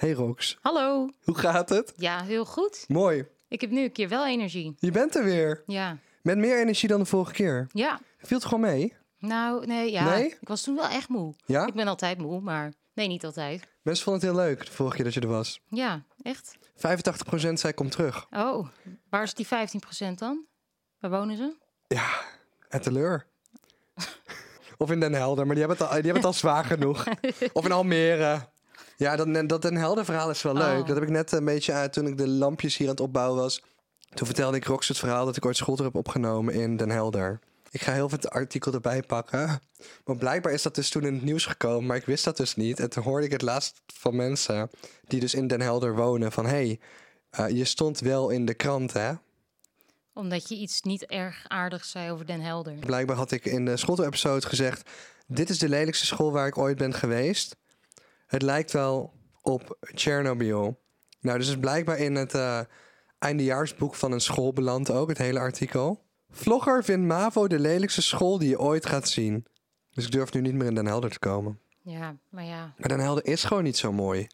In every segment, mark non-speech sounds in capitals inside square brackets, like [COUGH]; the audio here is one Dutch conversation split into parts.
Hey Rox, Hallo. hoe gaat het? Ja, heel goed. Mooi. Ik heb nu een keer wel energie. Je bent er weer. Ja. Met meer energie dan de vorige keer. Ja. Viel het gewoon mee? Nou, nee, ja. Nee? Ik was toen wel echt moe. Ja? Ik ben altijd moe, maar nee, niet altijd. Mensen vonden het heel leuk de vorige keer dat je er was. 85% Ja, echt. zei kom terug. Oh, waar is die 15% dan? Waar wonen ze? Ja, en teleur. [LAUGHS] of in Den Helder, maar die hebben het al, die hebben het al zwaar genoeg. [LAUGHS] Of in Almere. Ja, dat, dat Den Helder verhaal is wel leuk. Oh. Dat heb ik net een beetje uit toen ik de lampjes hier aan het opbouwen was. Toen vertelde ik Rox het verhaal dat ik ooit schooltour heb opgenomen in Den Helder. Ik ga heel veel het artikel erbij pakken. Maar blijkbaar is dat dus toen in het nieuws gekomen, maar ik wist dat dus niet. En toen hoorde ik het laatst van mensen die dus in Den Helder wonen van... hé, hey, je stond wel in de krant, hè? Omdat je iets niet erg aardigs zei over Den Helder. Blijkbaar had ik in de schooltour-episode gezegd... dit is de lelijkste school waar ik ooit ben geweest. Het lijkt wel op Chernobyl. Nou, dus is blijkbaar in het eh, eindejaarsboek van een school beland ook, het hele artikel. Vlogger vindt MAVO de lelijkste school die je ooit gaat zien. Dus ik durf nu niet meer in Den Helder te komen. Ja, maar ja. Maar Den Helder is gewoon niet zo mooi.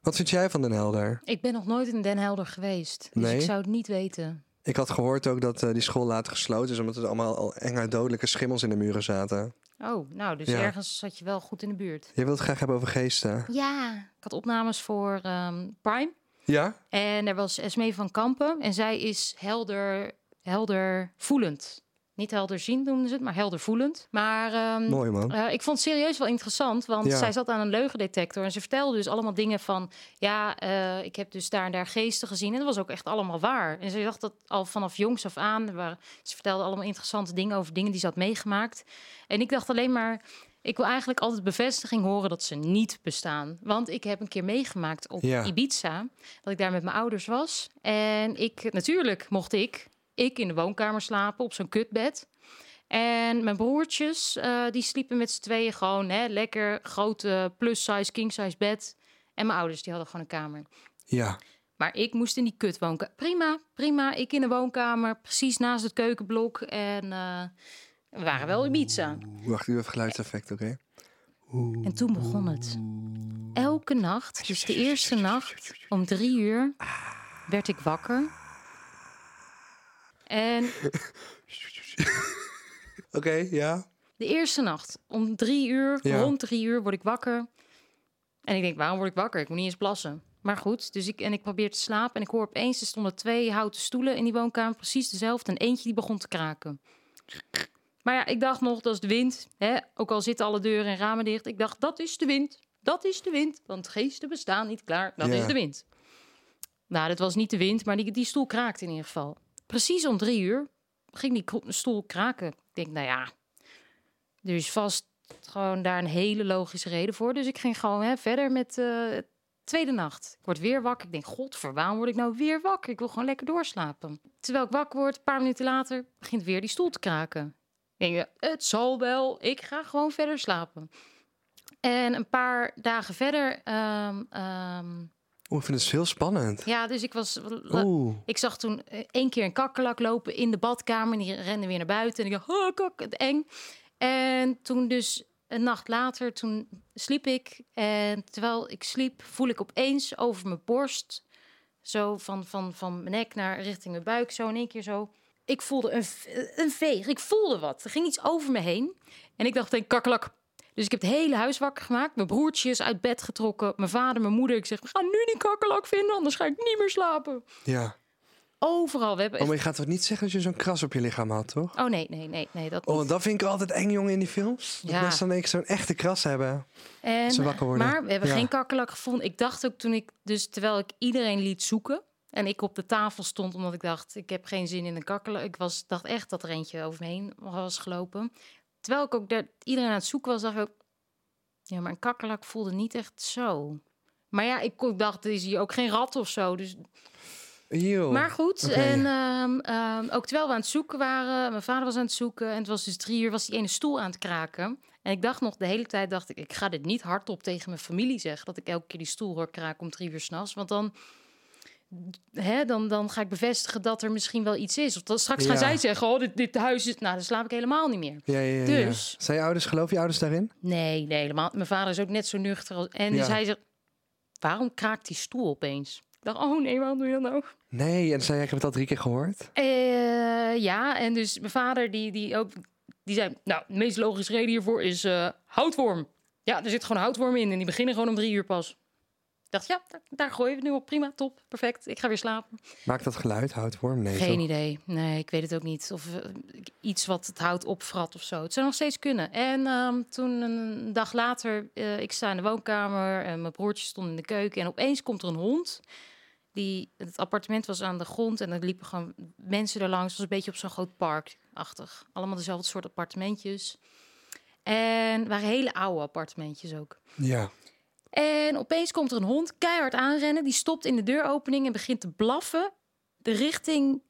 Wat vind jij van Den Helder? Ik ben nog nooit in Den Helder geweest. Dus Nee? ik zou het niet weten. Ik had gehoord ook dat eh, die school later gesloten is... omdat er allemaal al enge dodelijke schimmels in de muren zaten. Oh, nou, dus Ja. ergens zat je wel goed in de buurt. Je wilt het graag hebben over geesten. Ja, ik had opnames voor ehm, Prime. Ja? En er was Esmee van Kampen. En zij is helder, helder voelend. Niet helder zien noemden ze het, maar helder voelend. Maar ehm, Mooi man. eh, ik vond het serieus wel interessant, want Ja. zij zat aan een leugendetector en ze vertelde dus allemaal dingen van, ja, eh, ik heb dus daar en daar geesten gezien en dat was ook echt allemaal waar. En ze dacht dat al vanaf jongs af aan, waren, ze vertelde allemaal interessante dingen over dingen die ze had meegemaakt. En ik dacht alleen maar, ik wil eigenlijk altijd bevestiging horen dat ze niet bestaan. Want ik heb een keer meegemaakt op Ja. Ibiza, dat ik daar met mijn ouders was. En ik, natuurlijk mocht ik, ik in de woonkamer slapen op zo'n kutbed. En mijn broertjes, eh, die sliepen met z'n tweeën gewoon hè, lekker grote plus-size, king-size bed. En mijn ouders, die hadden gewoon een kamer. Ja. Maar ik moest in die kutwoonkamer. Prima, prima. Ik in de woonkamer, precies naast het keukenblok. En eh, we waren wel in Ibiza. Wacht, nu even geluidseffect, oké? En toen begon het. Elke nacht, dus de eerste nacht, om drie uur, werd ik wakker. En [LAUGHS] Oké, ja. de eerste nacht, om drie uur, Ja. rond drie uur, word ik wakker. En ik denk, waarom word ik wakker? Ik moet niet eens plassen. Maar goed, dus ik, en ik probeer te slapen. En ik hoor opeens, er stonden twee houten stoelen in die woonkamer. Precies dezelfde. En eentje die begon te kraken. Maar ja, ik dacht nog, dat is de wind. Hè? Ook al zitten alle deuren en ramen dicht. Ik dacht, dat is de wind. Dat is de wind. Want geesten bestaan niet klaar. Dat Ja. is de wind. Nou, dat was niet de wind, maar die, die stoel kraakte in ieder geval. Precies om drie uur ging die stoel kraken. Ik denk, nou ja, er is vast gewoon daar een hele logische reden voor. Dus ik ging gewoon hè, verder met eh, tweede nacht. Ik word weer wakker. Ik denk, god, waarom word ik nou weer wakker? Ik wil gewoon lekker doorslapen. Terwijl ik wakker word, een paar minuten later, begint weer die stoel te kraken. Ik denk, het zal wel. Ik ga gewoon verder slapen. En een paar dagen verder, ehm, ehm, Oeh, ik vind het heel spannend. ja, dus ik was. Oeh. Ik zag toen eh, één keer een kakkerlak lopen in de badkamer. En die rende weer naar buiten. En ik dacht, oh, kak, het eng. En toen dus een nacht later, toen sliep ik. En terwijl ik sliep, voel ik opeens over mijn borst... zo van, van, van mijn nek naar richting mijn buik, zo in één keer zo... Ik voelde een, een veeg. Ik voelde wat. Er ging iets over me heen. En ik dacht, een kakkerlak. Dus ik heb het hele huis wakker gemaakt. Mijn broertjes uit bed getrokken. Mijn vader, mijn moeder. Ik zeg, we gaan nu die kakkerlak vinden, anders ga ik niet meer slapen. Ja. Overal. We hebben Oh, maar je gaat toch niet zeggen dat je zo'n kras op je lichaam had, toch? Oh nee, nee, nee, nee, dat Oh, want dat vind ik altijd eng, jongen, in die films. Dat Ja. mensen dan ik zo'n echte kras hebben. En, ze wakker worden. Maar we hebben Ja. geen kakkerlak gevonden. Ik dacht ook toen ik, dus terwijl ik iedereen liet zoeken en ik op de tafel stond, omdat ik dacht, ik heb geen zin in een kakkerlak. Ik was, dacht echt dat er eentje over me heen was gelopen. Terwijl ik ook daar, iedereen aan het zoeken was, dacht ik ook, ja, maar een kakkerlak voelde niet echt zo. Maar ja, ik dacht, er is hier ook geen rat of zo. Dus Eeuw. Maar goed, en ehm, ehm, ook terwijl we aan het zoeken waren, mijn vader was aan het zoeken en het was dus drie uur, was die ene stoel aan het kraken. En ik dacht nog de hele tijd, dacht ik, ik ga dit niet hardop tegen mijn familie zeggen, dat ik elke keer die stoel hoor kraken om drie uur s'nachts. Want dan, hè, dan, dan ga ik bevestigen dat er misschien wel iets is. Of dan straks gaan Ja. zij zeggen, oh, dit, dit huis is, nou, dan slaap ik helemaal niet meer. Ja, ja, ja, Dus-. Zijn je ouders, geloof je ouders daarin? Nee, nee, helemaal. Mijn vader is ook net zo nuchter als, en dus hij zegt, waarom kraakt die stoel opeens? Ik dacht, oh nee, waarom doe je dat nou? Nee, en zei ik heb het al drie keer gehoord. Eh, ja, en dus mijn vader die, die ook... Die zei, nou, de meest logische reden hiervoor is eh, houtworm. Ja, er zit gewoon houtworm in en die beginnen gewoon om drie uur pas. Ik dacht, ja, daar, daar gooien we nu op. Prima, top, perfect. Ik ga weer slapen. Maakt dat geluid, houtworm? Nee, Geen toch? idee. Nee, ik weet het ook niet. Of eh, iets wat het hout opvrat of zo. Het zou nog steeds kunnen. En ehm, toen een dag later, eh, ik sta in de woonkamer en mijn broertje stond in de keuken. En opeens komt er een hond. Die, het appartement was aan de grond en er liepen gewoon mensen er langs. Het was een beetje op zo'n groot parkachtig. Allemaal dezelfde soort appartementjes. En waren hele oude appartementjes ook. Ja. En opeens komt er een hond keihard aanrennen. Die stopt in de deuropening en begint te blaffen. De richting,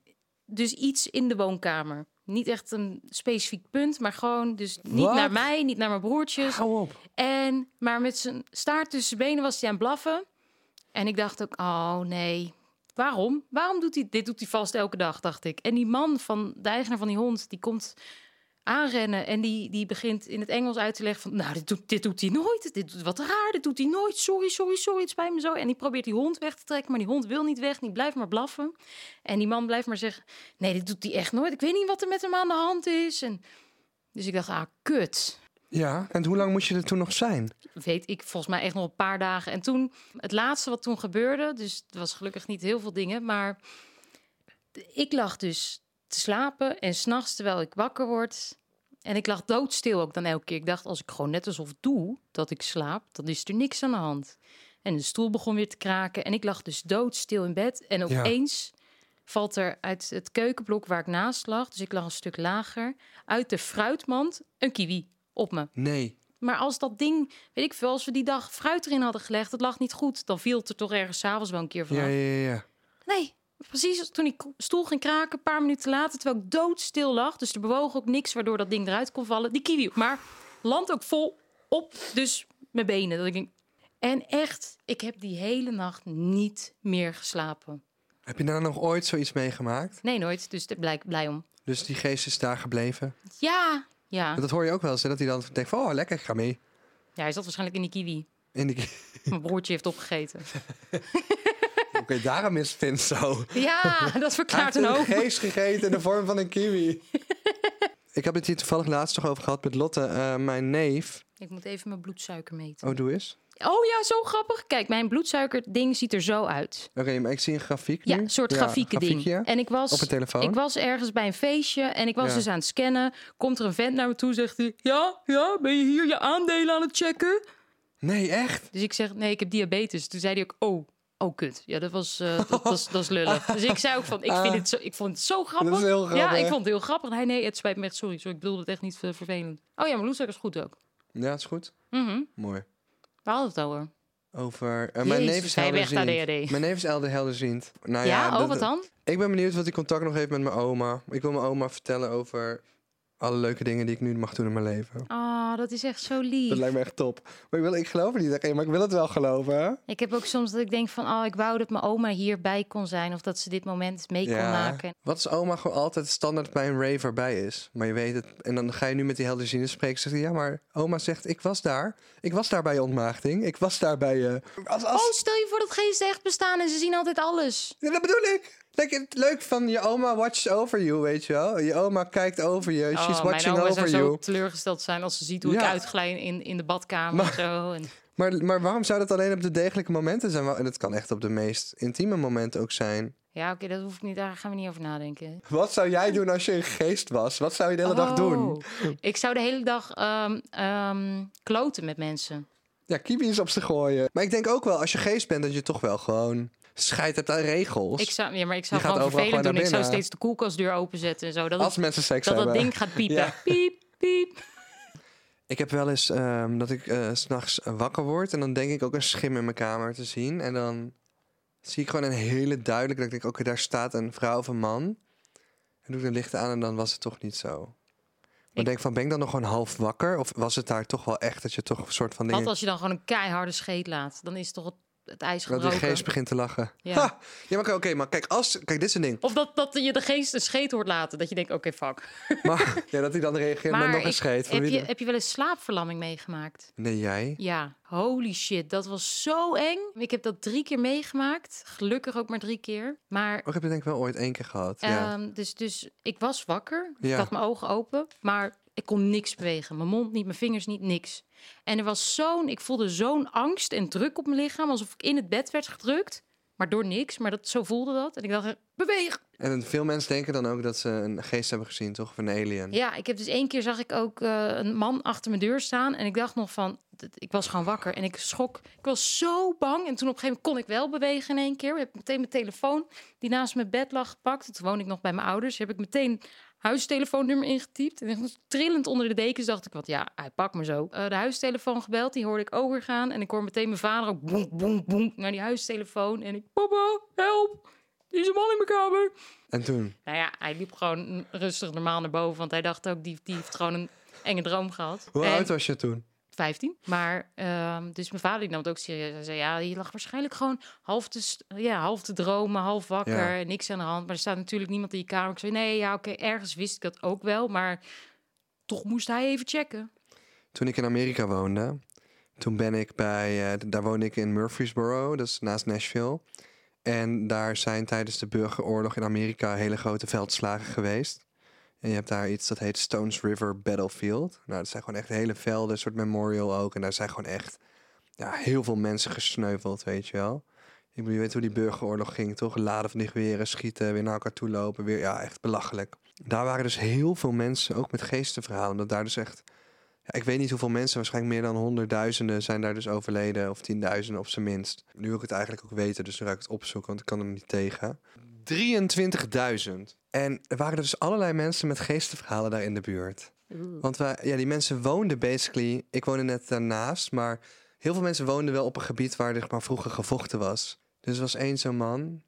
dus iets in de woonkamer. Niet echt een specifiek punt, maar gewoon dus niet naar mij, niet naar mijn broertjes. Hou op. En, maar met zijn staart tussen zijn benen was hij aan het blaffen. En ik dacht ook, oh nee, waarom? Waarom doet hij, dit doet hij vast elke dag, dacht ik. En die man van, de eigenaar van die hond, die komt aanrennen en die, die begint in het Engels uit te leggen van, nou, dit doet, dit doet hij nooit. Dit doet wat raar, dit doet hij nooit. Sorry, sorry, sorry, het spijt me zo. En die probeert die hond weg te trekken, maar die hond wil niet weg. Die blijft maar blaffen. En die man blijft maar zeggen, nee, dit doet hij echt nooit. Ik weet niet wat er met hem aan de hand is. En, dus ik dacht, ah, kut Ja, en hoe lang moest je er toen nog zijn? weet ik volgens mij echt nog een paar dagen. En toen, het laatste wat toen gebeurde, dus het was gelukkig niet heel veel dingen, maar ik lag dus te slapen en s'nachts terwijl ik wakker word. En ik lag doodstil ook dan elke keer. Ik dacht, als ik gewoon net alsof doe dat ik slaap, dan is er niks aan de hand. En de stoel begon weer te kraken en ik lag dus doodstil in bed. En Ja. opeens valt er uit het keukenblok waar ik naast lag, dus ik lag een stuk lager, uit de fruitmand een kiwi op me. Nee. Maar als dat ding, weet ik veel, als we die dag fruit erin hadden gelegd, het lag niet goed, dan viel het er toch ergens s'avonds wel een keer vanaf. Ja, ja, ja. Nee, precies toen die stoel ging kraken, een paar minuten later, terwijl ik doodstil lag, dus er bewoog ook niks waardoor dat ding eruit kon vallen, die kiwi. Maar land ook vol op, dus mijn benen. Dat ik denk, en echt, ik heb die hele nacht niet meer geslapen. Heb je daar nog ooit zoiets meegemaakt? Nee, nooit. Dus daar ik blij om. Dus die geest is daar gebleven. Ja, ja. Want dat hoor je ook wel eens, hè, dat hij dan denkt van, oh, lekker, ik ga mee. Ja, hij zat waarschijnlijk in die kiwi. In die... Mijn broertje heeft opgegeten. [LAUGHS] Oké, daarom is Finn zo. Ja, dat Hij verklaart heeft een een hoop. geest gegeten in de vorm van een kiwi. [LAUGHS] ik heb het hier toevallig laatst nog over gehad met Lotte, eh, mijn neef. Ik moet even mijn bloedsuiker meten. Oh, doe eens. Oh ja, zo grappig. Kijk, mijn bloedsuikerding ziet er zo uit. Oké, maar ik zie een grafiek Ja, nu. een soort grafieke ding. En ik was, Op een telefoon. ik was ergens bij een feestje en ik was Ja. dus aan het scannen. Komt er een vent naar me toe, zegt hij... Ja, ja, ben je hier je aandelen aan het checken? Nee, echt? Dus ik zeg, nee, ik heb diabetes. Toen zei hij ook, oh, oh kut. Ja, dat was, eh, dat, is- dat is lullig. Dus ik zei ook van, ik, vind het zo, ik vond het zo grappig. Dat is heel Ja, ik vond het heel grappig. Hij, nee, het spijt me echt, sorry. sorry ik bedoelde het echt niet vervelend. Oh ja, mijn bloedsuiker is goed ook. Ja, is goed. Mhm. Mooi. Waar hadden we het over? Over... eh, mijn neef is helderziend. Mijn neef is elder helderziend. Nou ja, ja, oh, dat- wat dan? Ik ben benieuwd wat hij contact nog heeft met mijn oma. Ik wil mijn oma vertellen over alle leuke dingen die ik nu mag doen in mijn leven. Ah, dat is echt zo lief. Dat lijkt me echt top. Maar ik, wil, ik geloof het niet, oké, maar ik wil het wel geloven. Ik heb ook soms dat ik denk van, oh, ik wou dat mijn oma hierbij kon zijn. Of dat ze dit moment mee kon maken. Wat is oma gewoon altijd standaard bij een rave erbij is? Maar je weet het. En dan ga je nu met die helderziende spreken. Zegt hij, ja, maar oma zegt, ik was daar. Ik was daar bij je ontmaagding. Ik was daar bij je... Als, als... Oh, stel je voor dat geesten echt bestaan en ze zien altijd alles. Ja, dat bedoel ik. Kijk, het leuk van je oma watches over you, weet je wel. Je oma kijkt over je. She's oh, mijn watching oma over zou zo teleurgesteld zijn als ze ziet hoe ik Ja. uitglij in, in de badkamer en zo. En, Maar, maar waarom zou dat alleen op de degelijke momenten zijn? En het kan echt op de meest intieme momenten ook zijn. ja, oké, dat hoef ik niet, daar gaan we niet over nadenken. Wat zou jij doen als je een geest was? Wat zou je de hele dag doen? Oh. Ik zou de hele dag ehm, ehm, kloten met mensen. Ja, kiwis op ze gooien. Maar ik denk ook wel, als je geest bent, dat je toch wel gewoon scheid hebt aan regels. Ik zou, ja, maar ik zou gewoon vervelend doen. Ik zou steeds de koelkastdeur openzetten en zo. Dat, als het- mensen seks dat dat ding gaat piepen. Ja. Piep, piep. Ik heb wel eens ehm, dat ik s s'nachts wakker word en dan denk ik ook een schim in mijn kamer te zien. En dan zie ik gewoon een hele duidelijke, dat ik denk, oké, daar staat een vrouw of een man. En doe ik de lichten aan en dan was het toch niet zo. Maar Ik- denk van, ben ik dan nog gewoon half wakker? Of was het daar toch wel echt dat je toch een soort van dingen... Wat als je dan gewoon een keiharde scheet laat? Dan is toch het, ijs dat gebroken. die geest begint te lachen. Ja. Ha! Ja, maar oké, maar kijk, als... Kijk, dit is een ding. Of dat, dat je de geest een scheet hoort laten. Dat je denkt, oké, fuck. [LAUGHS] Maar ja, dat hij dan reageert met nog een ik- scheet. Van heb, je, de- heb je wel eens slaapverlamming meegemaakt? Nee, jij? Ja, holy shit, dat was zo eng. Ik heb dat drie keer meegemaakt. Gelukkig ook maar drie keer. Maar Oh, ik heb het denk ik wel ooit één keer gehad. ja. Ehm, dus, dus ik was wakker. Ik Ja. had mijn ogen open, maar ik kon niks bewegen. Mijn mond niet, mijn vingers niet, niks. En er was zo'n, ik voelde zo'n angst en druk op mijn lichaam, alsof ik in het bed werd gedrukt. Maar door niks, maar dat, zo voelde dat. En ik dacht, beweeg! En veel mensen denken dan ook dat ze een geest hebben gezien, toch? Of een alien. Ja, ik heb dus één keer zag ik ook eh, een man achter mijn deur staan. En ik dacht nog van, ik was gewoon wakker. En ik schrok, ik was zo bang. En toen op een gegeven moment kon ik wel bewegen in één keer. Ik heb meteen mijn telefoon, die naast mijn bed lag, gepakt. Toen woon ik nog bij mijn ouders. Heb ik meteen huistelefoonnummer ingetypt. En echt trillend onder de dekens dacht ik, wat ja, hij pakt me zo. Eh, de huistelefoon gebeld, die hoorde ik overgaan. En ik hoor meteen mijn vader ook boem, boem, boem naar die huistelefoon. En ik, papa, help, er is een man in mijn kamer. En toen? Nou ja, hij liep gewoon rustig normaal naar boven. Want hij dacht ook, die, die heeft gewoon een enge droom gehad. Hoe En- oud was je toen? 15. Maar ehm, dus mijn vader die nam het ook serieus. Hij zei, ja, je lag waarschijnlijk gewoon half te, ja, half te dromen, half wakker. Ja. en Niks aan de hand. Maar er staat natuurlijk niemand in je kamer. Ik zei, nee, ja, oké, ergens wist ik dat ook wel. Maar toch moest hij even checken. Toen ik in Amerika woonde, toen ben ik bij, eh, daar woonde ik in Murfreesboro, dat is naast Nashville. En daar zijn tijdens de burgeroorlog in Amerika hele grote veldslagen geweest. En je hebt daar iets dat heet Stones River Battlefield. Nou, dat zijn gewoon echt hele velden, een soort memorial ook. En daar zijn gewoon echt ja, heel veel mensen gesneuveld, weet je wel. Ik bedoel, je weet hoe die burgeroorlog ging, toch? Laden van die schieten, weer naar elkaar toe lopen. Weer, ja, echt belachelijk. Daar waren dus heel veel mensen, ook met geestenverhalen. Omdat daar dus echt ja, ik weet niet hoeveel mensen, waarschijnlijk meer dan honderdduizenden zijn daar dus overleden. Of tienduizenden op zijn minst. Nu wil ik het eigenlijk ook weten, dus nu ga ik het opzoeken, want ik kan er niet tegen. 23.000. En er waren dus allerlei mensen met geestenverhalen daar in de buurt. Want wij, ja, die mensen woonden basically... Ik woonde net daarnaast, maar heel veel mensen woonden wel op een gebied waar er maar vroeger gevochten was. Dus er was één zo'n man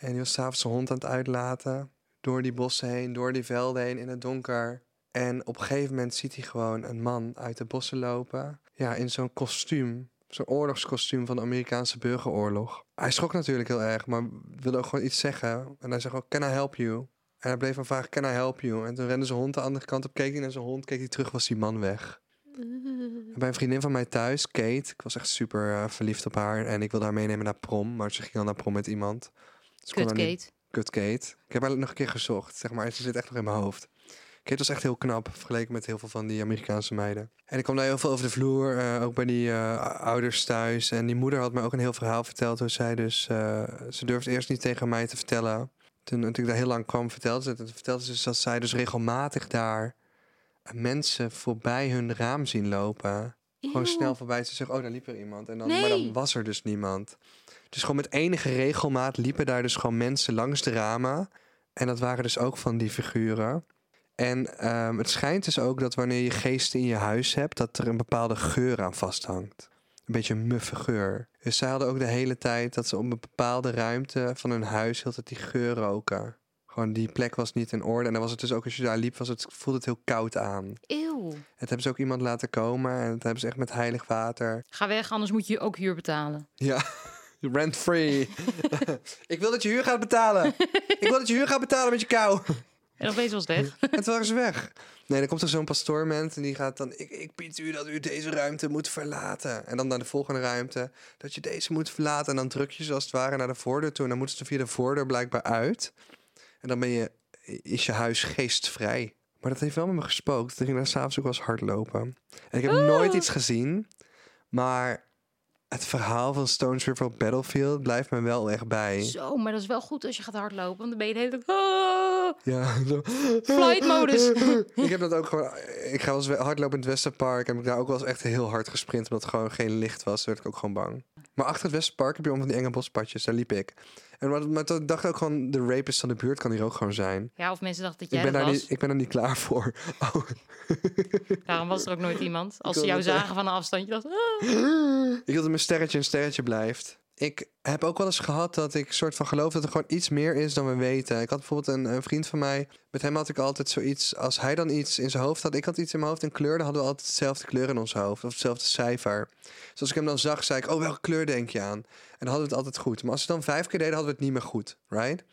en die was s'avonds zijn hond aan het uitlaten. Door die bossen heen, door die velden heen in het donker. En op een gegeven moment ziet hij gewoon een man uit de bossen lopen. Ja, in zo'n kostuum. Zo'n oorlogskostuum van de Amerikaanse burgeroorlog. Hij schrok natuurlijk heel erg, maar wilde ook gewoon iets zeggen. En hij zei ook, can I help you? En hij bleef maar vragen, can I help you? En toen rende zijn hond de andere kant op, keek hij naar zijn hond, keek hij terug, was die man weg. En [LAUGHS] bij een vriendin van mij thuis, Kate, ik was echt super eh, verliefd op haar. En ik wilde haar meenemen naar prom, maar ze ging al naar prom met iemand. Dus Kut niet- Kate. Kut Kate. Ik heb haar nog een keer gezocht, zeg maar. Ze zit echt nog in mijn hoofd. Kate was echt heel knap, vergeleken met heel veel van die Amerikaanse meiden. En ik kwam daar heel veel over de vloer, eh, ook bij die eh, ouders thuis. En die moeder had me ook een heel verhaal verteld hoe zij dus... eh, ze durfde eerst niet tegen mij te vertellen. Toen, toen ik daar heel lang kwam, vertelde ze het. Vertelde ze dus dat zij dus regelmatig daar mensen voorbij hun raam zien lopen. Gewoon snel voorbij. Ze zeggen, oh, daar liep er iemand. En dan, Maar dan was er dus niemand. Dus gewoon met enige regelmaat liepen daar dus gewoon mensen langs de ramen. En dat waren dus ook van die figuren. En ehm, het schijnt dus ook dat wanneer je geesten in je huis hebt, dat er een bepaalde geur aan vasthangt. Een beetje een muffe geur. Dus zij hadden ook de hele tijd dat ze op een bepaalde ruimte van hun huis hield dat die geur roken. Gewoon die plek was niet in orde. En dan was het dus ook als je daar liep, was het, voelde het heel koud aan. Eeuw. Het hebben ze ook iemand laten komen en dat hebben ze echt met heilig water. Ga weg, anders moet je ook huur betalen. Ja, [LAUGHS] rent free. [LAUGHS] ik wil dat je huur gaat betalen. ik wil dat je huur gaat betalen met je kou. En opeens was het weg. En toen waren ze weg. Nee, dan komt er zo'n pastoorment en die gaat dan... Ik, ik bied u dat u deze ruimte moet verlaten. En dan naar de volgende ruimte. Dat je deze moet verlaten. En dan druk je ze als het ware naar de voordeur toe. En dan moeten ze via de voordeur blijkbaar uit. En dan ben je, is je huis geestvrij. Maar dat heeft wel met me gespookt. Ik ging daar s'avonds ook wel eens hardlopen. En ik heb nooit iets gezien. Maar het verhaal van Stones River Battlefield blijft me wel echt bij. Zo, maar dat is wel goed als je gaat hardlopen. Want dan ben je de hele tijd... Ja, [LAUGHS] zo. flight modus. [LAUGHS] ik heb dat ook gewoon. Ik ga wel eens hardlopen in het Westerpark. En heb ik daar ook wel eens echt heel hard gesprint. Omdat het gewoon geen licht was. Werd ik ook gewoon bang. Maar achter het Westerpark heb je om van die enge bospadjes. Daar liep ik. En wat, maar toen dacht ik ook gewoon, de rapist van de buurt kan hier ook gewoon zijn. Ja, of mensen dachten dat Ik jij ben, dat daar niet, ik ben er niet klaar voor. [LAUGHS] Oh. Daarom was er ook nooit iemand. Als ze jou net zagen van een afstand, je dacht... "Ah." Ik wil dat mijn sterretje een sterretje blijft. Ik heb ook wel eens gehad dat ik soort van geloof dat er gewoon iets meer is dan we weten. Ik had bijvoorbeeld een, een vriend van mij. Met hem had ik altijd zoiets. Als hij dan iets in zijn hoofd had, ik had iets in mijn hoofd en kleur, dan hadden we altijd hetzelfde kleur in ons hoofd. Of hetzelfde cijfer. Dus als ik hem dan zag, zei ik: Oh, welke kleur denk je aan? En dan hadden we het altijd goed. Maar als we het dan vijf keer deden, hadden we het niet meer goed. Right?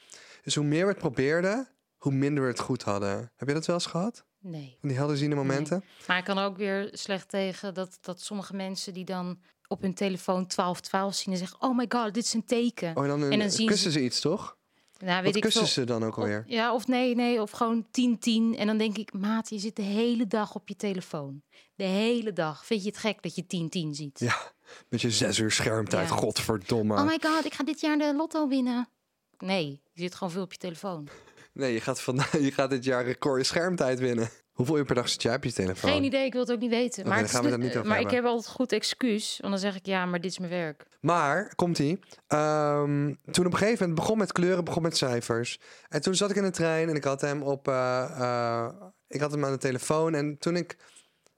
Dus hoe meer we het probeerden, hoe minder we het goed hadden. Heb je dat wel eens gehad? Nee. Van die helderziende momenten? Maar ik kan er ook weer slecht tegen dat, dat sommige mensen die dan op hun telefoon 1212 zien en zeggen... Oh my god, dit is een teken. Oh, en dan, En dan zien kussen ze iets, toch? nou, Wat weet ik kussen veel. ze dan ook alweer? Of- ja, of nee, nee, of gewoon 10-10. En dan denk ik, maat, je zit de hele dag op je telefoon. De hele dag. Vind je het gek dat je 10-10 ziet? Ja, met je zes uur schermtijd. Ja. Godverdomme. Oh my god, ik ga dit jaar de lotto winnen. Nee, je zit gewoon veel op je telefoon. Nee, je gaat, vandaag, [LAUGHS] je gaat dit jaar record schermtijd winnen. Hoeveel uur per dag zit jij op je telefoon? Geen idee, ik wil het ook niet weten. Maar dan gaan we de- niet over maar ik heb altijd goed excuus. Want dan zeg ik, ja, maar dit is mijn werk. Maar, komt-ie. Ehm, toen op een gegeven moment begon met kleuren, begon met cijfers. En toen zat ik in de trein en ik had hem op... eh, eh, ik had hem aan de telefoon. En toen ik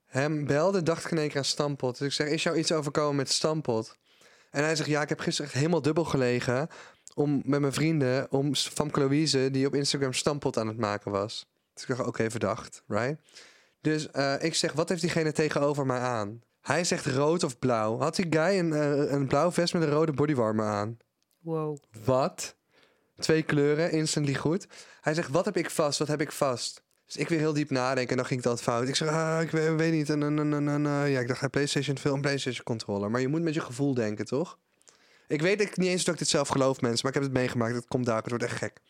hem belde, dacht ik in één keer aan Stampot. Dus ik zeg, is jou iets overkomen met Stampot? En hij zegt, ja, ik heb gisteren echt helemaal dubbel gelegen... Om, met mijn vrienden, om van Louise, die op Instagram Stampot aan het maken was. Dus ik dacht, oké, verdacht, right? Dus eh, ik zeg, wat heeft diegene tegenover mij aan? Hij zegt rood of blauw. Had die guy een, eh, een blauw vest met een rode bodywarmer aan? Wow. Wat? Twee kleuren, instantly goed. Hij zegt, wat heb ik vast? Wat heb ik vast? Dus ik weer heel diep nadenken en dan ging dat fout. Ik zeg, ah, ik weet, weet niet. En, en, en, en, eh, ja, ik dacht, hij PlayStation veel een PlayStation controller. Maar je moet met je gevoel denken, toch? Ik weet ik niet eens dat ik dit zelf geloof, mensen. Maar ik heb het meegemaakt. Het komt daar. Het wordt echt gek.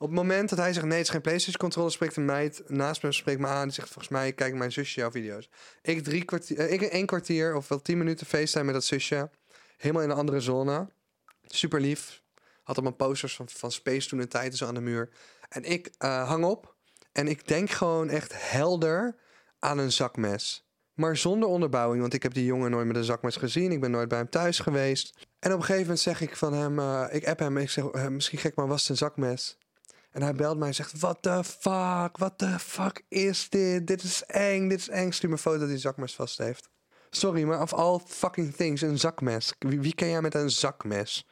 Op het moment dat hij zegt, nee, het is geen PlayStation controller, spreekt een meid naast me, spreekt me aan. Die zegt, volgens mij kijkt mijn zusje jouw video's. Ik drie kwartier, eh, ik één kwartier of wel tien minuten FaceTime met dat zusje. Helemaal in een andere zone. Super lief. Had allemaal posters van, van Space toen een tijd zo aan de muur. En ik eh, hang op. En ik denk gewoon echt helder aan een zakmes. Maar zonder onderbouwing, want ik heb die jongen nooit met een zakmes gezien. Ik ben nooit bij hem thuis geweest. En op een gegeven moment zeg ik van hem, eh, ik app hem, ik zeg, eh, misschien gek, maar was het een zakmes? En hij belt mij en zegt, what the fuck, what the fuck is dit? Dit is eng, dit is eng. Stuur me een foto dat hij zakmes vast heeft. Sorry, maar of all fucking things, een zakmes. Wie, wie ken jij met een zakmes?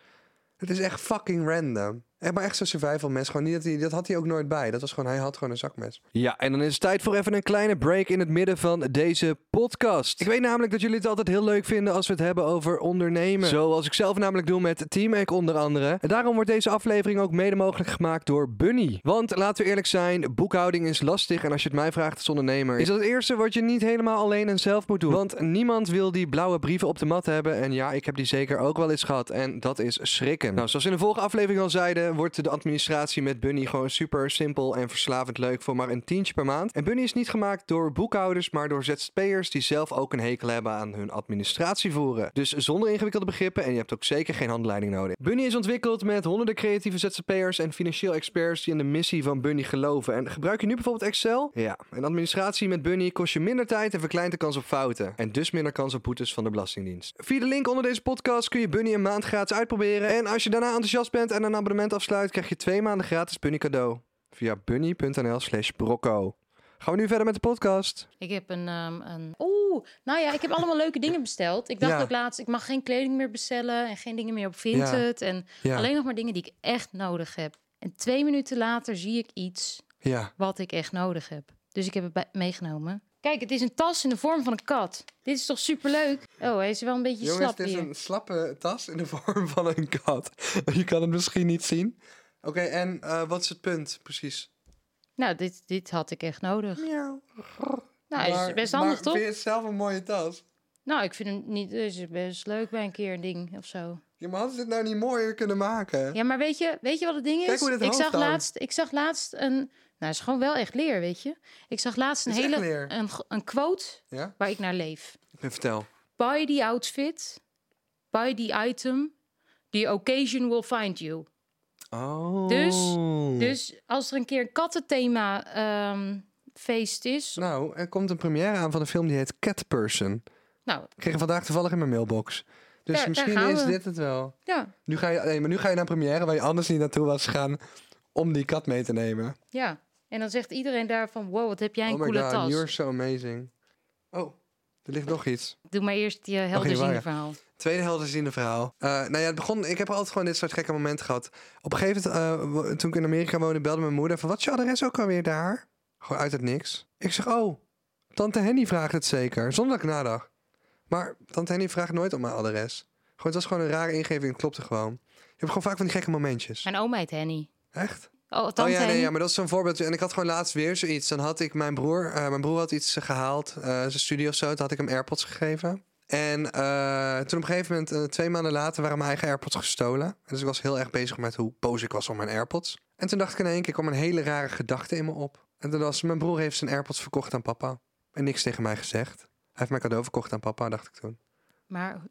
Het is echt fucking random. Echt, maar echt zo'n survival mes. Gewoon niet dat, hij, dat had hij ook nooit bij. Dat was gewoon, hij had gewoon een zakmes. Ja, en dan is het tijd voor even een kleine break in het midden van deze podcast. Ik weet namelijk dat jullie het altijd heel leuk vinden als we het hebben over ondernemen. Zoals ik zelf namelijk doe met Teamhack onder andere. En daarom wordt deze aflevering ook mede mogelijk gemaakt door Bunny. Want laten we eerlijk zijn, boekhouding is lastig. En als je het mij vraagt als ondernemer, is dat het eerste wat je niet helemaal alleen en zelf moet doen. Want niemand wil die blauwe brieven op de mat hebben. En ja, ik heb die zeker ook wel eens gehad. En dat is schrikken. Nou, zoals in de vorige aflevering al zeiden, wordt de administratie met Bunny gewoon super simpel en verslavend leuk voor maar een tientje per maand. En Bunny is niet gemaakt door boekhouders, maar door ZZP'ers die zelf ook een hekel hebben aan hun administratie voeren. Dus zonder ingewikkelde begrippen en je hebt ook zeker geen handleiding nodig. Bunny is ontwikkeld met honderden creatieve ZZP'ers en financieel experts die in de missie van Bunny geloven. En gebruik je nu bijvoorbeeld Excel? Ja, en administratie met Bunny kost je minder tijd en verkleint de kans op fouten. En dus minder kans op boetes van de Belastingdienst. Via de link onder deze podcast kun je Bunny een maand gratis uitproberen. En als je daarna enthousiast bent en een abonnement afsluit, krijg je twee maanden gratis Bunny cadeau. Via bunny.nl slash brocco. Gaan we nu verder met de podcast? Ik heb een... ehm, een... Oeh, nou ja, ik heb allemaal leuke dingen besteld. Ik dacht Ja. ook laatst, ik mag geen kleding meer bestellen... en geen dingen meer op Vinted. En Ja. alleen nog maar dingen die ik echt nodig heb. En twee minuten later zie ik iets Ja. wat ik echt nodig heb. Dus ik heb het meegenomen. Kijk, het is een tas in de vorm van een kat. Dit is toch superleuk? Oh, hij is wel een beetje Jongens, slap het is hier. een slappe tas in de [LAUGHS] vorm van een kat. Je kan het misschien niet zien. Oké, en eh, wat is het punt precies? Nou, dit, dit had ik echt nodig. Miauw. Nou, hij is best handig, toch? Vind je het zelf een mooie tas? Nou, ik vind hem niet... Het is best leuk bij een keer een ding of zo. Ja, maar hadden ze het nou niet mooier kunnen maken? Ja, maar weet je, weet je wat het ding is? Kijk hoe dit ik, zag laatst, ik zag laatst een... Nou, het is gewoon wel echt leer, weet je. Ik zag laatst een hele... Een, een quote Ja? waar ik naar leef. Vertel. Buy the outfit. Buy the item. The occasion will find you. Oh. Dus- Dus als er een keer een kattenthema ehm, feest is... Nou, er komt een première aan van een film die heet Cat Person. Nou, Ik kreeg vandaag toevallig in mijn mailbox. Dus Daar- misschien gaan is we. dit het wel. Ja, Nu ga je, nee, maar nu ga je naar première waar je anders niet naartoe was gegaan om die kat mee te nemen. ja. En dan zegt iedereen daar van, wow, wat heb jij een oh my coole god, tas. you're so amazing. Oh, er ligt nog iets. Doe maar eerst je helderziende verhaal. Tweede helderziende verhaal. Eh nou ja, het begon. Ik heb altijd gewoon dit soort gekke momenten gehad. Op een gegeven moment, eh, toen ik in Amerika woonde, belde mijn moeder van wat is je adres ook alweer daar? Gewoon uit het niks. Ik zeg, oh, tante Henny vraagt het zeker. Zonder dat ik nadacht. Maar tante Henny vraagt nooit om mijn adres. Gewoon, het was gewoon een rare ingeving. Het klopte gewoon. Je hebt gewoon vaak van die gekke momentjes. Mijn oma heet Henny. Echt? Oh, oh ja, nee, ja, maar dat is zo'n voorbeeld. En ik had gewoon laatst weer zoiets. Dan had ik mijn broer, eh, mijn broer had iets eh, gehaald, eh, zijn studie of zo. Toen had ik hem AirPods gegeven. En toen op een gegeven moment, twee maanden later, waren mijn eigen AirPods gestolen. Dus ik was heel erg bezig met hoe boos ik was om mijn AirPods. En toen dacht ik in één keer, kwam een hele rare gedachte in me op. En toen was, mijn broer heeft zijn AirPods verkocht aan papa. En niks tegen mij gezegd. Hij heeft mijn cadeau verkocht aan papa, dacht ik toen. Maar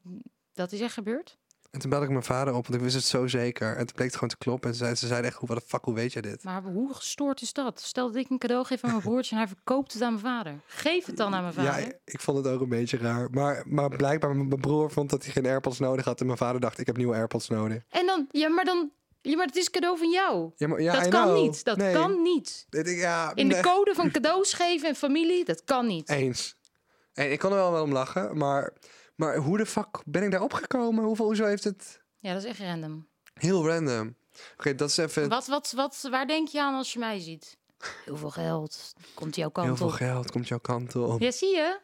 dat is echt gebeurd? En toen belde ik mijn vader op, want ik wist het zo zeker. En toen bleek het gewoon te kloppen. En ze zeiden, ze zeiden echt, hoe wat de fuck, hoe weet je dit? Maar hoe gestoord is dat? Stel dat ik een cadeau geef aan mijn [LAUGHS] broertje en hij verkoopt het aan mijn vader. Geef het dan aan mijn vader. Ja, ik vond het ook een beetje raar. Maar, maar blijkbaar, mijn broer vond dat hij geen AirPods nodig had. En mijn vader dacht, ik heb nieuwe AirPods nodig. En dan, ja, maar dan, ja, maar het is cadeau van jou. Ja, maar, ja, dat I kan know. niet. Dat Nee. kan niet. Ja, In de code van [LAUGHS] cadeaus geven en familie, dat kan niet. Eens. En ik kon er wel wel om lachen. Maar, maar hoe de fuck ben ik daar opgekomen? Hoeveel, hoezo heeft het... Ja, dat is echt random. Heel random. Oké, dat is even... Wat, wat, wat, waar denk je aan als je mij ziet? Heel veel geld. Komt jouw kant Heel veel op. geld komt jouw kant op. Ja, zie je?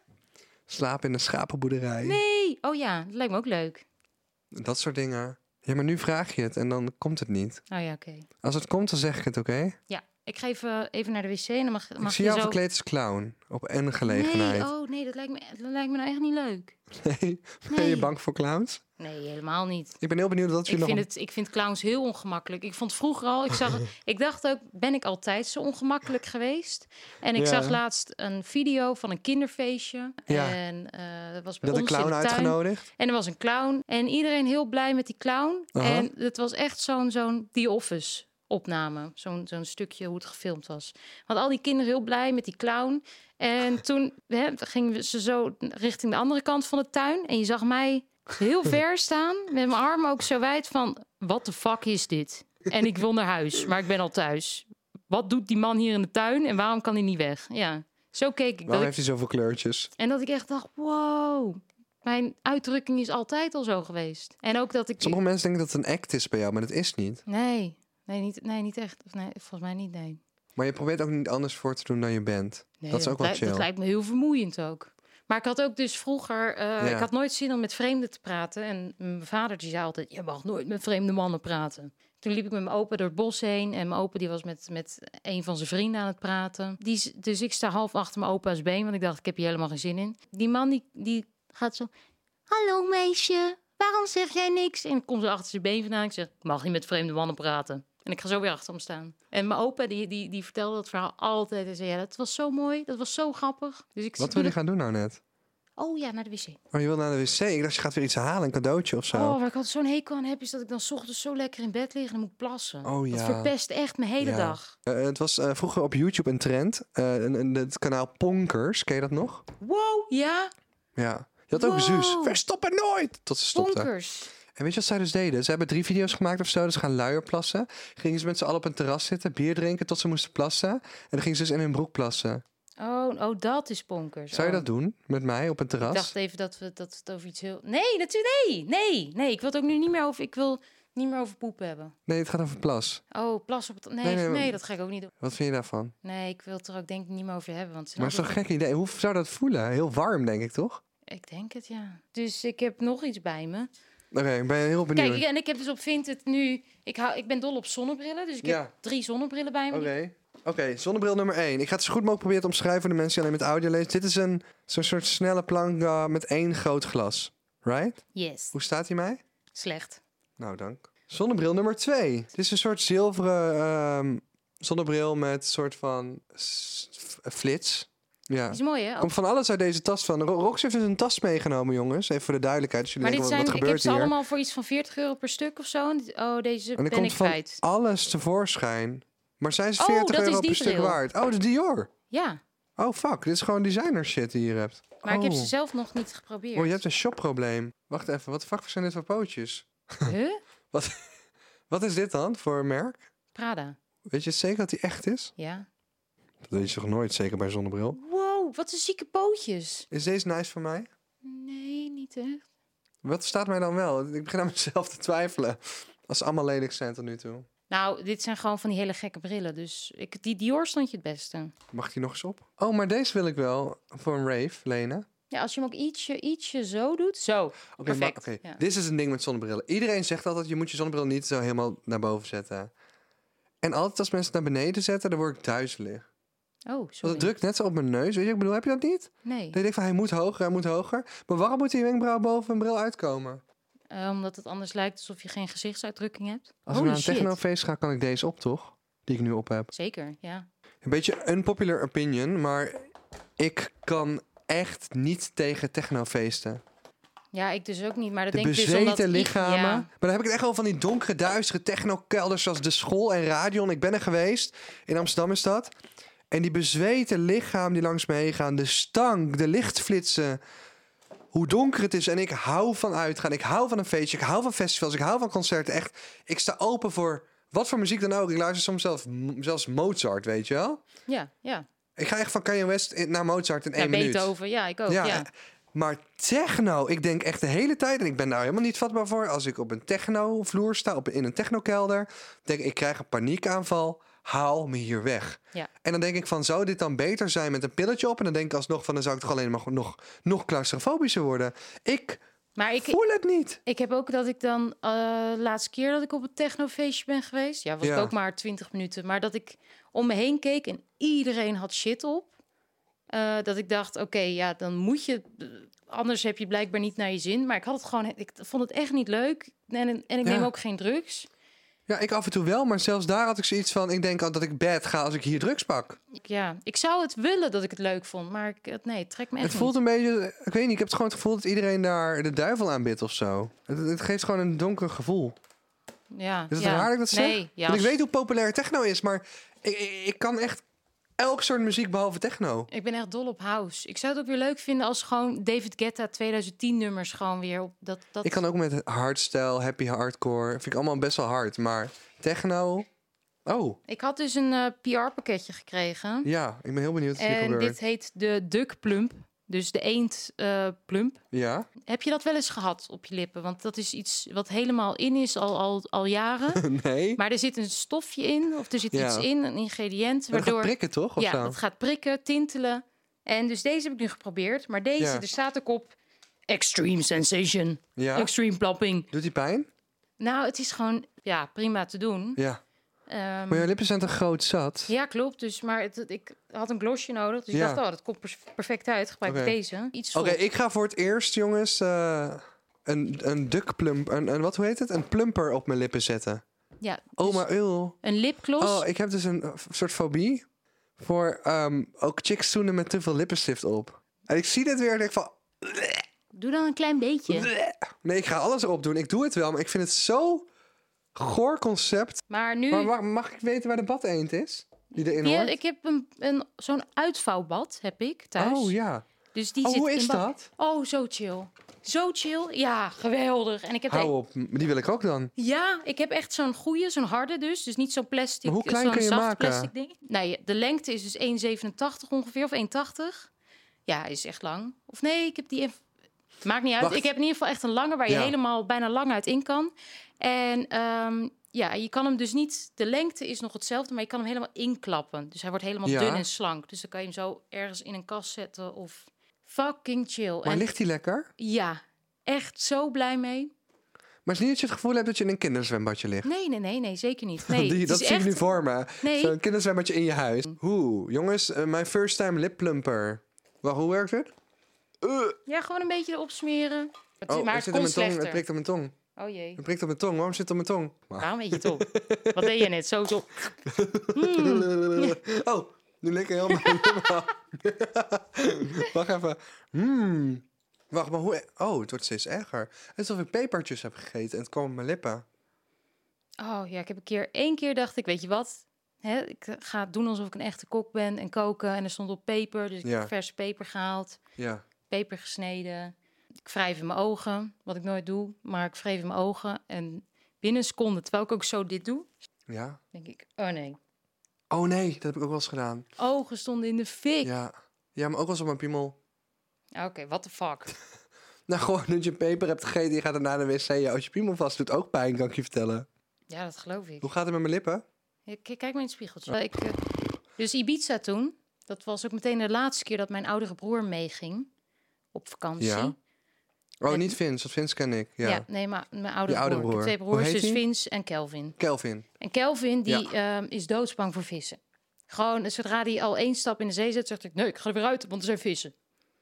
Slapen in een schapenboerderij. Nee. Oh ja, dat lijkt me ook leuk. Dat soort dingen. Ja, maar nu vraag je het en dan komt het niet. Oh ja, oké. Als het komt, dan zeg ik het, oké? Ja, ik ga even, even naar de wc en dan mag, Ik mag zie je jou zo... verkleed als clown. Op een gelegenheid. Nee, oh nee, dat lijkt, me, dat lijkt me nou echt niet leuk. [LAUGHS] Nee. Ben je bang voor clowns? Nee, helemaal niet. Ik ben heel benieuwd wat je Ik nog... vind, het, ik vind clowns heel ongemakkelijk. Ik vond vroeger al, ik, zag, [LAUGHS] ik dacht ook, ben ik altijd zo ongemakkelijk geweest? En ik Ja. zag laatst een video van een kinderfeestje. Ja. En eh, dat was bij Dat een ons clown de tuin. uitgenodigd? En er was een clown. En iedereen heel blij met die clown. En het was echt zo'n zo'n The Office opname. Zo'n zo'n stukje hoe het gefilmd was. Want al die kinderen heel blij met die clown. En [LAUGHS] toen hè, gingen we ze zo richting de andere kant van de tuin. En je zag mij heel [LAUGHS] ver staan. Met mijn armen ook zo wijd van... Wat de fuck is dit? En ik wil naar huis, maar ik ben al thuis. Wat doet die man hier in de tuin? En waarom kan hij niet weg? Ja, zo keek ik. Waarom ik heeft hij zoveel kleurtjes? en dat ik echt dacht, wow, mijn uitdrukking is altijd al zo geweest. En ook dat ik... Sommige mensen denken dat het een act is bij jou, maar dat is niet. Nee, nee, niet, nee, niet echt. Of Nee, volgens mij niet, nee. Maar je probeert ook niet anders voor te doen dan je bent. Nee, dat is ook wel chill. Dat lijkt me heel vermoeiend ook. Maar ik had ook dus vroeger... Ja. Ik had nooit zin om met vreemden te praten. En mijn vader die zei altijd... Je mag nooit met vreemde mannen praten. Toen liep ik met mijn opa door het bos heen. En mijn opa die was met, met een van zijn vrienden aan het praten. Die, dus ik sta half achter mijn opa's been. Want ik dacht, ik heb hier helemaal geen zin in. Die man die, die gaat zo... Hallo meisje, waarom zeg jij niks? En ik kom zo achter zijn been vandaan. Ik zeg, ik mag niet met vreemde mannen praten. En ik ga zo weer achter hem staan. En mijn opa die, die, die vertelde dat verhaal altijd. Hij zei, ja, dat was zo mooi. Dat was zo grappig. Dus ik Wat wil je dat- gaan doen nou net? Oh ja, naar de wc. Oh, je wil naar de wc? Ik dacht, je gaat weer iets halen, een cadeautje of zo. Oh, waar ik altijd zo'n hekel aan heb, is dat ik dan 's ochtends zo lekker in bed lig en dan moet plassen. Oh, Dat ja. verpest echt mijn hele Ja. dag. Eh, het was eh, vroeger op YouTube een trend. Eh, een- het kanaal Ponkers, ken je dat nog? Wow, ja, Ja. Je had ook. Zeus. Verstoppen nooit! Tot ze stopte. bonkers. En weet je wat zij dus deden? Ze hebben drie video's gemaakt of zo. Dus ze gaan luier plassen. Gingen ze met z'n allen op een terras zitten, bier drinken tot ze moesten plassen. En dan gingen ze dus in hun broek plassen. Oh, oh, dat is bonkers. Zou je Oh. dat doen met mij op een terras? Ik dacht even dat we dat het over iets heel... Nee, natuurlijk, nee, nee, nee. Ik wil het ook nu niet meer over... Ik wil niet meer over poep hebben. Nee, het gaat over plas. Oh, plas op het... Nee, Nee, nee, nee, maar- dat ga ik ook niet doen. Wat vind je daarvan? Nee, ik wil het er ook denk ik niet meer over hebben. Want Maar het is toch een gek idee? Hoe zou dat voelen? Heel warm, denk ik, toch? Ik denk het, ja. Dus ik heb nog iets bij me. Oké, ik ben heel benieuwd. Kijk, en ik heb dus op Vinted nu... Ik, hou, ik ben dol op zonnebrillen, dus ik Ja. heb drie zonnebrillen bij me. Oké. Oké, zonnebril nummer 1. Ik ga het zo goed mogelijk proberen te omschrijven voor de mensen die alleen met audio lezen. Dit is een zo'n soort snelle plank eh, met één groot glas. Right? Yes. Hoe staat hij mij? Slecht. Nou, dank. Zonnebril nummer 2. Dit is een soort zilveren ehm, zonnebril met soort van flits. Ja. Is mooi, hè? Komt van alles uit deze tas van. Ro- Rox heeft dus een tas meegenomen, jongens. Even voor de duidelijkheid. Dus jullie Maar dit zijn, wat, ik wat heb ze hier? allemaal voor iets van 40 euro per stuk of zo. Oh, deze En ben ik komt van kwijt. alles tevoorschijn. Maar zijn ze Oh, 40 dat is euro per stuk bril. waard? Oh, de Dior. Ja, Oh, fuck. Dit is gewoon designer shit die je hier hebt. Maar ik heb Oh. ze zelf nog niet geprobeerd. Oh, je hebt een shopprobleem. Wacht even, wat fuck zijn dit voor pootjes? [LAUGHS] Huh? Wat is dit dan voor een merk? Prada. Weet je zeker dat die echt is? Ja. Dat weet je toch nooit, zeker bij zonnebril? Wow, wat een zieke pootjes. Is deze nice voor mij? Nee, niet echt. Wat staat mij dan wel? Ik begin aan mezelf te twijfelen. Als ze allemaal lelijk zijn tot nu toe. Nou, dit zijn gewoon van die hele gekke brillen. Dus ik, die Dior stond je het beste. Mag die nog eens op? Oh, maar deze wil ik wel voor een rave lenen. Ja, als je hem ook ietsje, ietsje zo doet. Zo. Oké, Perfect, oké. ja. Dit is een ding met zonnebrillen. Iedereen zegt altijd, je moet je zonnebril niet zo helemaal naar boven zetten. En altijd als mensen het naar beneden zetten, dan word ik duizelig. Oh, sorry. het drukt net zo op mijn neus. Weet je, ik bedoel, heb je dat niet? Nee, Dan denk ik van, hij moet hoger, hij moet hoger. Maar waarom moet die wenkbrauw boven een bril uitkomen? eh, omdat het anders lijkt alsof je geen gezichtsuitdrukking hebt. Als ik Holy naar een technofeest ga, kan ik deze op, toch? Die ik nu op heb. Zeker, ja. Een beetje unpopular opinion, maar ik kan echt niet tegen technofeesten. Ja, ik dus ook niet. Maar dat De denk ik dus omdat... ik- lichamen. ja. Maar dan heb ik het echt al van die donkere, duistere technokelders zoals de school en radion. Ik ben er geweest. In Amsterdam is dat. En die bezweten lichaam die langs me heen gaan. De stank, de lichtflitsen. Hoe donker het is. En ik hou van uitgaan. Ik hou van een feestje. Ik hou van festivals. Ik hou van concerten. Echt, ik sta open voor wat voor muziek dan ook. Ik luister soms zelf, zelfs Mozart, weet je wel. Ja, ja. Ik ga echt van Kanye West naar Mozart in ja één minuut. Beethoven, ja, ik ook. Ja, Ja, maar techno, ik denk echt de hele tijd, en ik ben daar helemaal niet vatbaar voor, als ik op een techno-vloer sta, op, in een technokelder, denk ik, ik krijg een paniekaanval, haal me hier weg. Ja. En dan denk ik van, zou dit dan beter zijn met een pilletje op? En dan denk ik alsnog van, dan zou ik toch alleen maar nog, nog claustrofobischer worden. Ik Maar ik, voel het niet. ik heb ook dat ik dan... eh laatste keer dat ik op een technofeestje ben geweest... Ja, was Ja. het ook maar 20 minuten. Maar dat ik om me heen keek en iedereen had shit op. eh, dat ik dacht, oké, ja, dan moet je... eh, Anders heb je blijkbaar niet naar je zin. Maar ik had het gewoon... Ik vond het echt niet leuk. En, en ik Ja. neem ook geen drugs. Ja, ik af en toe wel, maar zelfs daar had ik zoiets van, ik denk al dat ik bad ga als ik hier drugs pak. Ja, ik zou het willen dat ik het leuk vond. Maar ik, het- nee, het trekt me echt Het voelt niet. een beetje, ik weet niet, ik heb het gewoon het gevoel dat iedereen daar de duivel aanbidt of zo. Het, het geeft gewoon een donker gevoel. Ja, Is het ja. raar dat ik dat zeg? Nee, ja, Want ik weet hoe populair techno is, maar ik, ik, ik kan echt elk soort muziek behalve techno. Ik ben echt dol op house. Ik zou het ook weer leuk vinden als gewoon David Guetta 2010 nummers gewoon weer op dat dat. Ik kan ook met hardstyle, happy hardcore, vind ik allemaal best wel hard, maar techno. Oh, Ik had dus een eh, PR pakketje gekregen ja, ik ben heel benieuwd en dit heet de Duck Plump, dus de eend eh, plump. Ja, Heb je dat wel eens gehad op je lippen? Want dat is iets wat helemaal in is al al, al jaren. [LAUGHS] nee. maar er zit een stofje in of er zit Ja. iets in, een ingrediënt Maar dat gaat waardoor prikken toch? Of ja, zo? dat gaat prikken, tintelen. En dus deze heb ik nu geprobeerd, maar deze Ja. er staat ook op extreme sensation, Ja, extreme plapping. doet die pijn? Nou, het is gewoon ja, prima te doen. Ja. Ehm, Maar je lippen zijn toch groot zat? ja, klopt. Dus, maar het, ik had een glossje nodig. Dus Ja. ik dacht, oh, dat komt perfect uit. Gebruik ik deze. Iets Oké, ik ga voor het eerst, jongens, eh, een, een duckplump, een, een, wat hoe heet het? Een plumper op mijn lippen zetten. Ja, Oh, dus maar eeuw. een lipgloss. Oh, ik heb dus een eh, soort fobie voor ehm, ook chicks zoenen met te veel lippenstift op. En ik zie dit weer en denk van, Doe dan een klein beetje. nee, ik ga alles erop doen. Ik doe het wel, maar ik vind het zo goor concept. Maar nu... Maar mag, mag ik weten waar de bad eend is? Die erin Ja, hoort? ik heb een, een, zo'n uitvouwbad, heb ik, thuis. Oh ja. Dus die Oh, zit hoe is dat? Oh, zo chill. Zo chill. Ja, geweldig. En ik heb Hou de- op, die wil ik ook dan. Ja, ik heb echt zo'n goede, zo'n harde dus. Dus niet zo'n plastic, Maar hoe klein zo'n kun je zacht maken? plastic ding. Nee, de lengte is dus 1,87 ongeveer, of 1,80. Ja, is echt lang. Of nee, ik heb die... Maakt niet uit. Wacht. Ik heb in ieder geval echt een lange waar je Ja. helemaal bijna lang uit in kan. En ehm, ja, je kan hem dus niet... De lengte is nog hetzelfde, maar je kan hem helemaal inklappen. Dus hij wordt helemaal Ja. dun en slank. Dus dan kan je hem zo ergens in een kast zetten of... Fucking chill. Maar en ligt die lekker? ja, echt zo blij mee. Maar het is niet dat je het gevoel hebt dat je in een kinderzwembadje ligt. Nee, nee, nee, nee, zeker niet. Nee, [LAUGHS] die, dat is zie ik echt- nu voor me. Nee. Zo'n kinderzwembadje in je huis. Hoe? Jongens, eh, mijn first time lip plumper. Hoe werkt het? Uh, Ja, gewoon een beetje erop smeren. Het, oh, maar het het komt tong. Het prikt op mijn tong. Oh jee. Het prikt op mijn tong. Waarom zit het op mijn tong? Maar- Waarom weet je het op? Wat deed je net? Zo, zo. Hmm. Oh, nu ik helemaal. [LAUGHS] Wacht even. Hmm. Wacht, maar hoe... Oh, het wordt steeds erger. Het is alsof ik pepertjes heb gegeten en het kwam op mijn lippen. Oh ja, ik heb een keer, één keer dacht ik, weet je wat? hè, ik ga doen alsof ik een echte kok ben en koken. En er stond op peper, dus ik Ja. heb verse peper gehaald, Ja. peper gesneden. Ik wrijf in mijn ogen, wat ik nooit doe, maar ik wreef in mijn ogen. En binnen een seconde, terwijl ik ook zo dit doe, Ja. denk ik, oh nee. Oh nee, dat heb ik ook wel eens gedaan. Ogen stonden in de fik. Ja. Ja, maar ook wel eens op mijn piemel. Oké, what the fuck. [LAUGHS] Nou, gewoon dat je peper hebt gegeten, je gaat er naar de wc. Ja, als je piemel vast doet ook pijn, kan ik je vertellen. Ja, dat geloof ik. Hoe gaat het met mijn lippen? Ja, k- kijk maar in het spiegeltje. Ik, eh, dus Ibiza toen, dat was ook meteen de laatste keer dat mijn oudere broer meeging op vakantie. Ja. Oh, niet Vince, want Vince ken ik. Ja. Ja, nee, maar mijn oudere, Je oudere broer. Ik broer. heb twee broers, dus die? Vince en Kelvin. Kelvin. En Kelvin, die ehm, is doodsbang voor vissen. Gewoon, zodra hij al één stap in de zee zet, zegt hij... Nee, ik ga er weer uit, want er zijn vissen.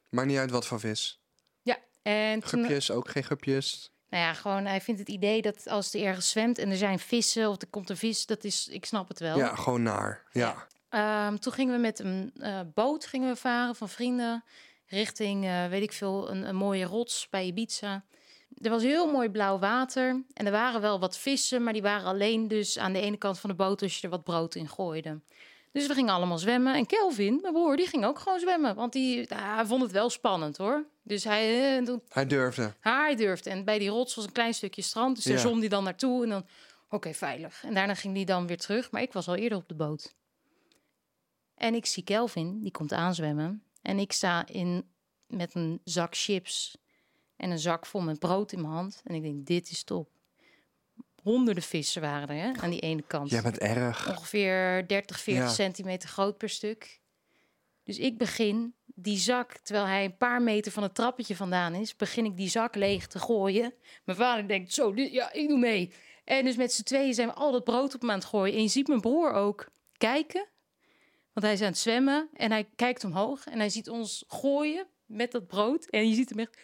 Maakt niet uit wat voor vis. Ja, en toen, Gupjes, ook geen gupjes. nou ja, gewoon, hij vindt het idee dat als hij ergens zwemt en er zijn vissen of er komt een vis, dat is, ik snap het wel. Ja, gewoon naar. Ja. Ehm, toen gingen we met een eh, boot gingen we varen van vrienden richting, eh, weet ik veel, een, een mooie rots bij Ibiza. Er was heel mooi blauw water en er waren wel wat vissen, maar die waren alleen dus aan de ene kant van de boot als je er wat brood in gooide. Dus we gingen allemaal zwemmen. En Kelvin, mijn broer, die ging ook gewoon zwemmen. Want die, nou, hij vond het wel spannend hoor. Dus hij, eh, Hij durfde. hij durfde. En bij die rots was een klein stukje strand. Dus daar Ja. zwom hij dan naartoe. En dan, oké, veilig. En daarna ging hij dan weer terug. Maar ik was al eerder op de boot. En ik zie Kelvin, die komt aanzwemmen. En ik sta in, met een zak chips en een zak vol met brood in mijn hand. En ik denk, dit is top. Honderden vissen waren er hè, aan die ene kant. Jij bent erg. Ongeveer 30, 40 Ja. centimeter groot per stuk. Dus ik begin die zak, terwijl hij een paar meter van het trappetje vandaan is, begin ik die zak leeg te gooien. Mijn vader denkt, zo, dit, ja, ik doe mee. En dus met z'n tweeën zijn we al dat brood op hem aan het gooien. En je ziet mijn broer ook kijken, want hij is aan het zwemmen. En hij kijkt omhoog en hij ziet ons gooien met dat brood. En je ziet hem echt,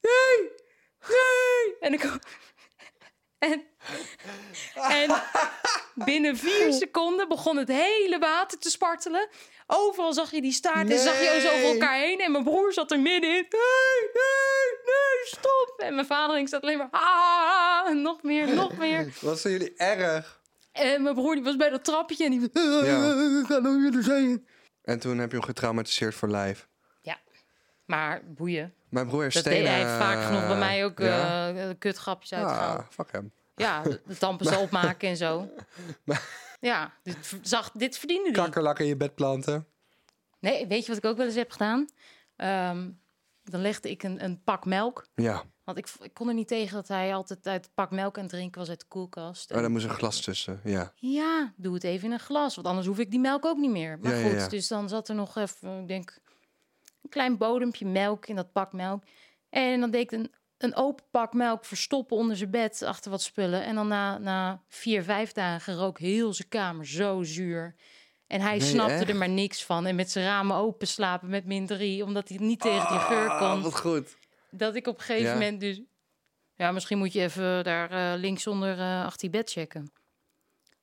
nee, nee. En ik... En, en binnen vier [LAUGHS] seconden begon het hele water te spartelen. Overal zag je die staart en zag je zo over elkaar heen. En mijn broer zat er middenin. Nee, nee, nee, stop. En mijn vader ik zat alleen maar... Ah, nog meer, nog meer. [LAUGHS] Wat zijn jullie erg? En mijn broer die was bij dat trappetje en die... Ja. Ik ga zee in. En toen heb je hem getraumatiseerd voor lijf. Ja, maar boeien. Mijn broer heeft Dat deed hij vaak genoeg bij mij ook Ja? eh kutgrapjes uitgehaald. Ah, fuck hem. Ja, de, de tandpasta [LAUGHS] opmaken en zo. Ja, dit, zag, dit verdiende die. Kakkerlak in je bed planten. Nee, weet je wat ik ook wel eens heb gedaan? Ehm, dan legde ik een, een pak melk. Ja. Want ik, ik kon er niet tegen dat hij altijd uit het pak melk aan het drinken was uit de koelkast. Oh, daar moest een glas tussen. Ja. Ja, doe het even in een glas, want anders hoef ik die melk ook niet meer. Maar Ja, goed, ja. dus dan zat er nog even, ik denk, een klein bodempje melk in dat pak melk. En dan deed ik een, een open pak melk verstoppen onder zijn bed achter wat spullen. En dan na, na vier, vijf dagen rook heel zijn kamer zo zuur. En hij Nee, snapte echt? er maar niks van. En met zijn ramen open slapen met min drie, omdat hij niet tegen die geur Ah, kon. wat goed. Dat ik op een gegeven Ja. moment dus... Ja, misschien moet je even daar eh, linksonder eh achter je bed checken.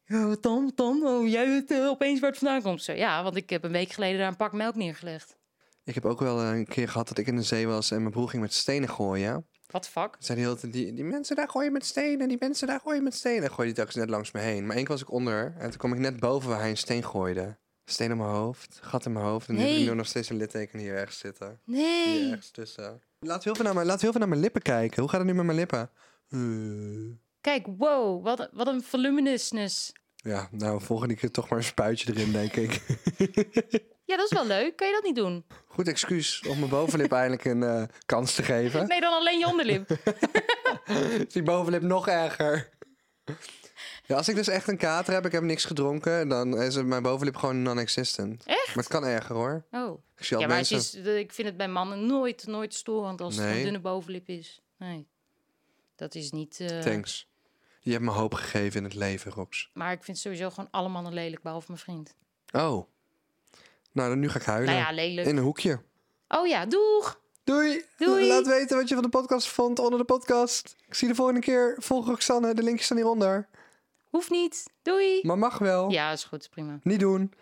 Ja, wat dan? Wat dan? Oh, jij weet eh, opeens waar het vandaan komt. Zo, ja, want ik heb een week geleden daar een pak melk neergelegd. Ik heb ook wel eh, een keer gehad dat ik in de zee was en mijn broer ging met stenen gooien. Wat fuck? Zei die, hele tijd, die, die mensen daar gooien met stenen, die mensen daar gooien met stenen. En gooide hij telkens net langs me heen. Maar één keer was ik onder en toen kwam ik net boven waar hij een steen gooide. Steen in mijn hoofd, gat in mijn hoofd. En nu heb Nee. ik nu nog steeds een litteken hier ergens zitten. Hier Nee. ergens tussen. We heel veel naar mijn, we heel veel naar mijn lippen kijken. Hoe gaat het nu met mijn lippen? Eh, Kijk, wow, wat, een- wat een voluminousness. ja, nou, volgende keer toch maar een spuitje erin, denk ik. [LAUGHS] Ja, dat is wel leuk. Kan je dat niet doen? Goed excuus om mijn bovenlip eindelijk een eh, kans te geven. Nee, dan alleen je onderlip. [LAUGHS] Is die bovenlip nog erger? Ja, als ik dus echt een kater heb, ik heb niks gedronken, dan is het mijn bovenlip gewoon non-existent. Echt? Maar het kan erger hoor. Oh. Ik Ja, maar het mensen... is, ik vind het bij mannen nooit, nooit storend als het Nee. een dunne bovenlip is. Nee. Dat is niet... eh, Thanks. Je hebt me hoop gegeven in het leven, Rox. Maar ik vind sowieso gewoon alle mannen lelijk, behalve mijn vriend. Oh. Nou, dan nu ga ik huilen. Nou ja, lelijk. In een hoekje. Oh ja, doeg! Doei. Doei. Laat weten wat je van de podcast vond onder de podcast. Ik zie je de volgende keer. Volg Roxanne. De linkjes staan hieronder. Hoeft niet. Doei! Maar mag wel. Ja, is goed, prima. Niet doen.